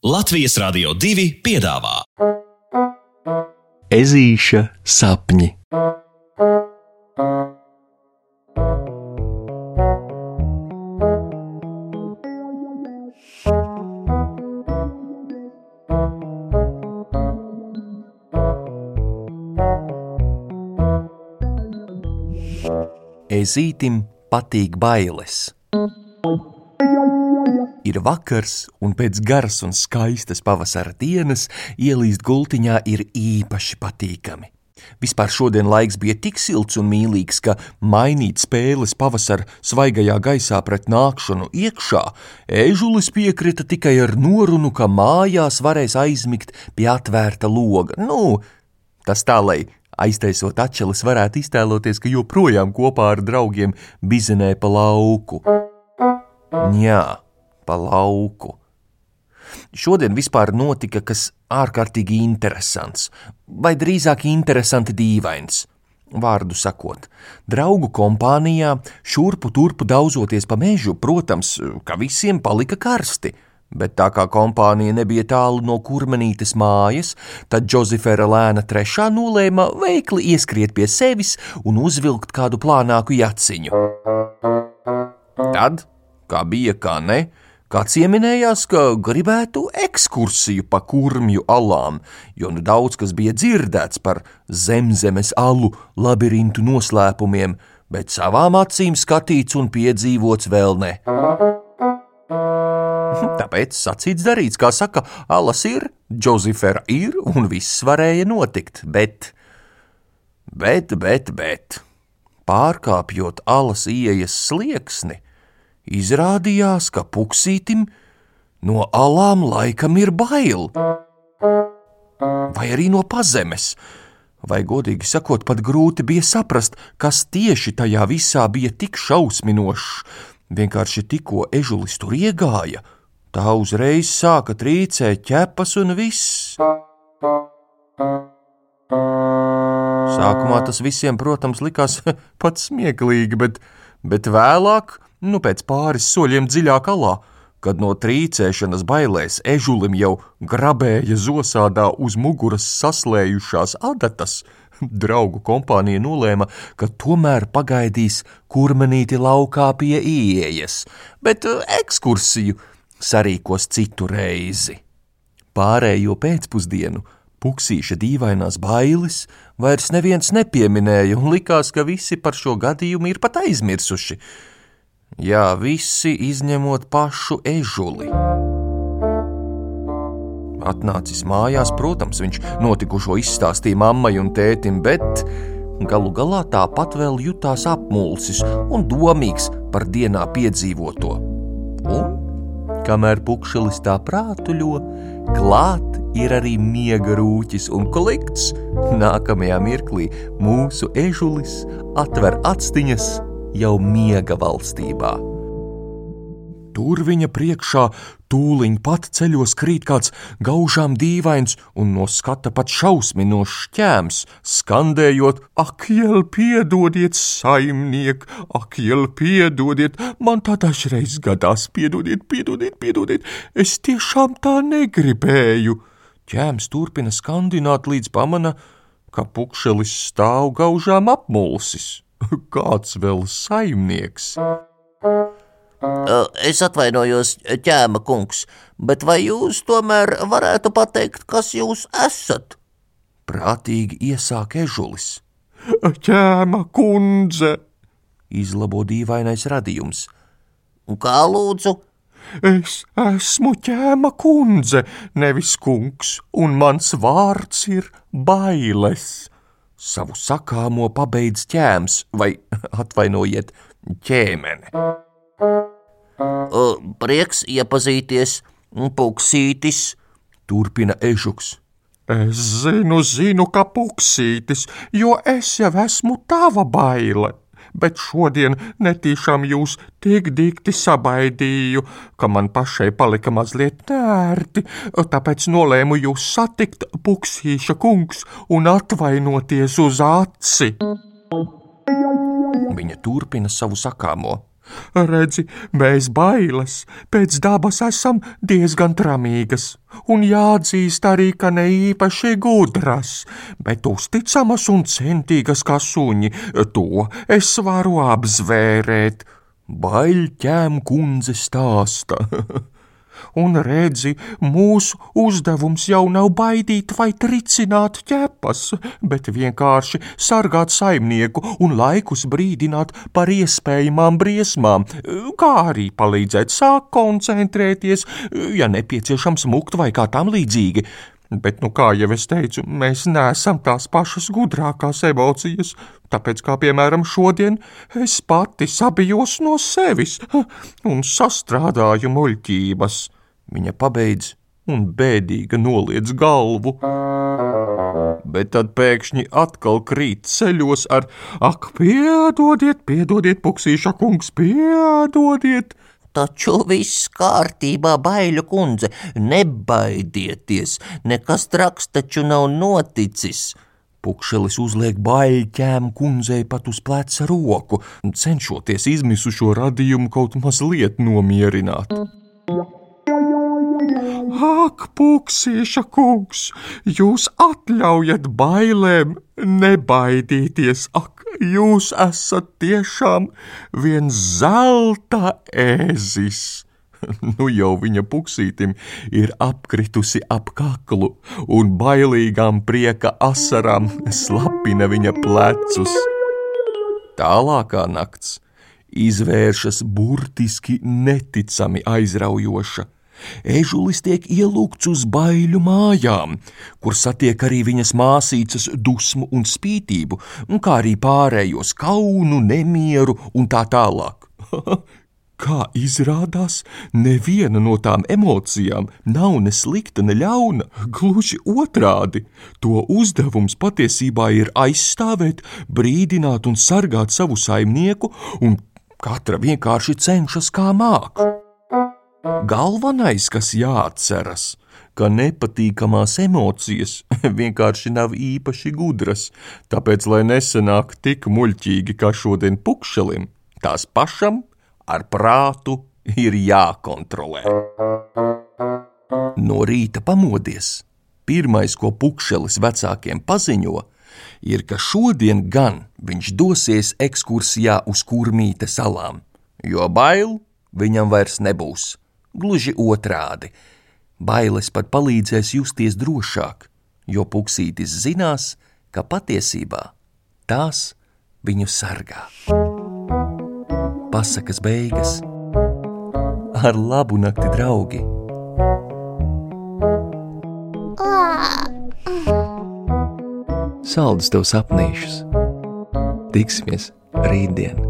Latvijas Rādio 2 piedāvā Ezīša sapņi. Ezītim patīk bailes. Ir vakars, un pēc garas un skaistas pavasara dienas ielīst gultiņā ir īpaši patīkami. Vispār šodien laiks bija tik silts un mīlīgs, ka mainīt spēles pavasara svaigajā gaisā pret nākšanu iekšā, ežulis piekrita tikai ar norunu, ka mājās varēs aizmigt pie atvērta loga. Nu, tas tā, lai aiztaisot atšķeles varētu iztēloties, ka joprojām kopā ar draugiem bizenē pa lauku. Jā pa lauku. Šodien vispār notika kas ārkārtīgi interesants, vai drīzāk interesanti dīvains. Vārdu sakot, draugu kompānijā, šurpu turpu daudzoties pa mežu, protams, ka visiem palika karsti. Bet tā kā kompānija nebija tālu no kurmenītes mājas, tad Džozefera lēna trešā nolēma veikli ieskriet pie sevis un uzvilkt kādu plānāku jaciņu. Tad, kā bija, kā ne, Kāds ieminējās, ka gribētu ekskursiju pa kurmju alām, jo nu daudz kas bija dzirdēts par zemzemes alu labirintu noslēpumiem, bet savām acīm skatīts un piedzīvots vēl ne. Tāpēc sacīts darīts, kā saka, alas ir, Džozefera ir un viss varēja notikt, bet, bet, bet, bet, pārkāpjot alas ieejas slieksni, Izrādījās, ka puksītim no alām laikam ir bail, vai arī no pazemes. Vai godīgi sakot, pat grūti bija saprast, kas tieši tajā visā bija tik šausminošs. Vienkārši tikko ežulis tur iegāja, tā uzreiz sāka trīcēt ķepas un viss. Sākumā tas visiem, protams, likās pat smieklīgi, bet, bet vēlāk nu pēc pāris soļiem dziļāk alā, kad no trīcēšanas bailēs ežulim jau grabēja zosādā uz muguras saslējušās adatas, draugu kompānija nolēma, ka tomēr pagaidīs kurmenīti laukā pie ieejas, bet uh, ekskursiju sarīkos citu reizi. Pārējo pēcpusdienu puksīša dīvainās bailes vairs neviens nepieminēja un likās, ka visi par šo gadījumu ir pat aizmirsuši – Jā, visi izņemot pašu ežuli. Atnācis mājās, protams, viņš notikušo izstāstīja mammai un tētim, bet galu galā tāpat vēl jutās apmulsis un domīgs par dienā piedzīvoto. Un, kamēr pukšelis tā prātuļo, klāt ir arī miega rūķis un klikts. Nākamajā mirklī mūsu ežulis atver actiņas jau miega valstībā. Tur viņa priekšā tūliņ pat ceļos krīt kāds gaužām dīvains un no skata pat šausminošs ķēms, skandējot: Ak, jēl, piedodiet, saimniek, ak, jēl, piedodiet, man tā dažreiz gadās, piedodiet, piedodiet, piedodiet, es tiešām tā negribēju. Ķēms turpina skandināt līdz pamana, ka pukšelis stāv gaužām apmulsis. Kāds vēl saimnieks? Es atvainojos, ķēma kungs, bet vai jūs tomēr varētu pateikt, kas jūs esat? Prātīgi iesāk ežulis. Ķēma kundze, izlabo dīvainais radījums. Kā lūdzu? Es esmu ķēma kundze, nevis kungs, un mans vārds ir bailes. Savu sakāmo pabeidz ķēms, vai atvainojiet, ķēmene. Prieks iepazīties, puksītis, turpina ežuks. Es zinu, zinu, ka puksītis, jo es jau esmu tava baile bet šodien netīšām jūs tik dikti sabaidīju, ka man pašai palika mazliet nērti, tāpēc nolēmu jūs satikt, puksīša kungs, un atvainoties uz aci. Viņa turpina savu sakāmo. Redzi, mēs bailes pēc dabas esam diezgan tramīgas, un jāatzīst arī, ka ne īpaši gudras, bet uzticamas un centīgas kā suņi. To es varu apzvērēt. Baļķēm kundze stāsta. un redzi, mūsu uzdevums jau nav baidīt vai tricināt ķepas, bet vienkārši sargāt saimnieku un laikus brīdināt par iespējamām briesmām, kā arī palīdzēt sākt koncentrēties, ja nepieciešams mukt vai kā tam līdzīgi. Bet, nu, kā jau es teicu, mēs neesam tās pašas gudrākās emocijas, tāpēc, kā piemēram šodien, es pati sabijos no sevis un sastrādāju muļķības. Viņa pabeidz un bēdīga noliec galvu. Bet tad pēkšņi atkal krīt ceļos ar: Ak, piedodiet, piedodiet, puksīša kungs, piedodiet! Taču viss kārtībā, baiļu kundze, nebaidieties, nekas traks taču nav noticis. Pukšelis uzliek baļķēm kundzei pat uz pleca roku, cenšoties izmisušo radījumu kaut mazliet nomierināt. Ak, puksīša kungs, jūs atļaujat bailēm nebaidīties, ak, jūs esat tiešām viens zelta ēzis. Nu jau viņa puksītim ir apkritusi ap kaklu, un bailīgām prieka asarām slapina viņa plecus. Tālākā nakts izvēršas burtiski neticami aizraujoša. Ežulis tiek ielūgts uz baiļu mājām, kur satiek arī viņas māsīcas dusmu un spītību, un kā arī pārējos kaunu, nemieru un tā tālāk. Kā izrādās, neviena no tām emocijām nav ne slikta, ne ļauna. Gluži otrādi, to uzdevums patiesībā ir aizstāvēt, brīdināt un sargāt savu saimnieku, un katra vienkārši cenšas kā māca. Galvenais, kas jāatceras, ka nepatīkamās emocijas vienkārši nav īpaši gudras, tāpēc, lai nesanāk tik muļķīgi kā šodien pukšelim, tās pašam ar prātu ir jākontrolē. No rīta pamodies, pirmais, ko pukšelis vecākiem paziņo, ir, ka šodien gan viņš dosies ekskursijā uz kurmīte salām, jo bail viņam vairs nebūs Gluži otrādi, bailes pat palīdzēs justies drošāk, jo puksītis zinās, ka patiesībā tās viņu sargā. Pasakas beigas ar labu nakti, draugi! Saldus tev sapnīšus! Tiksimies rītdien!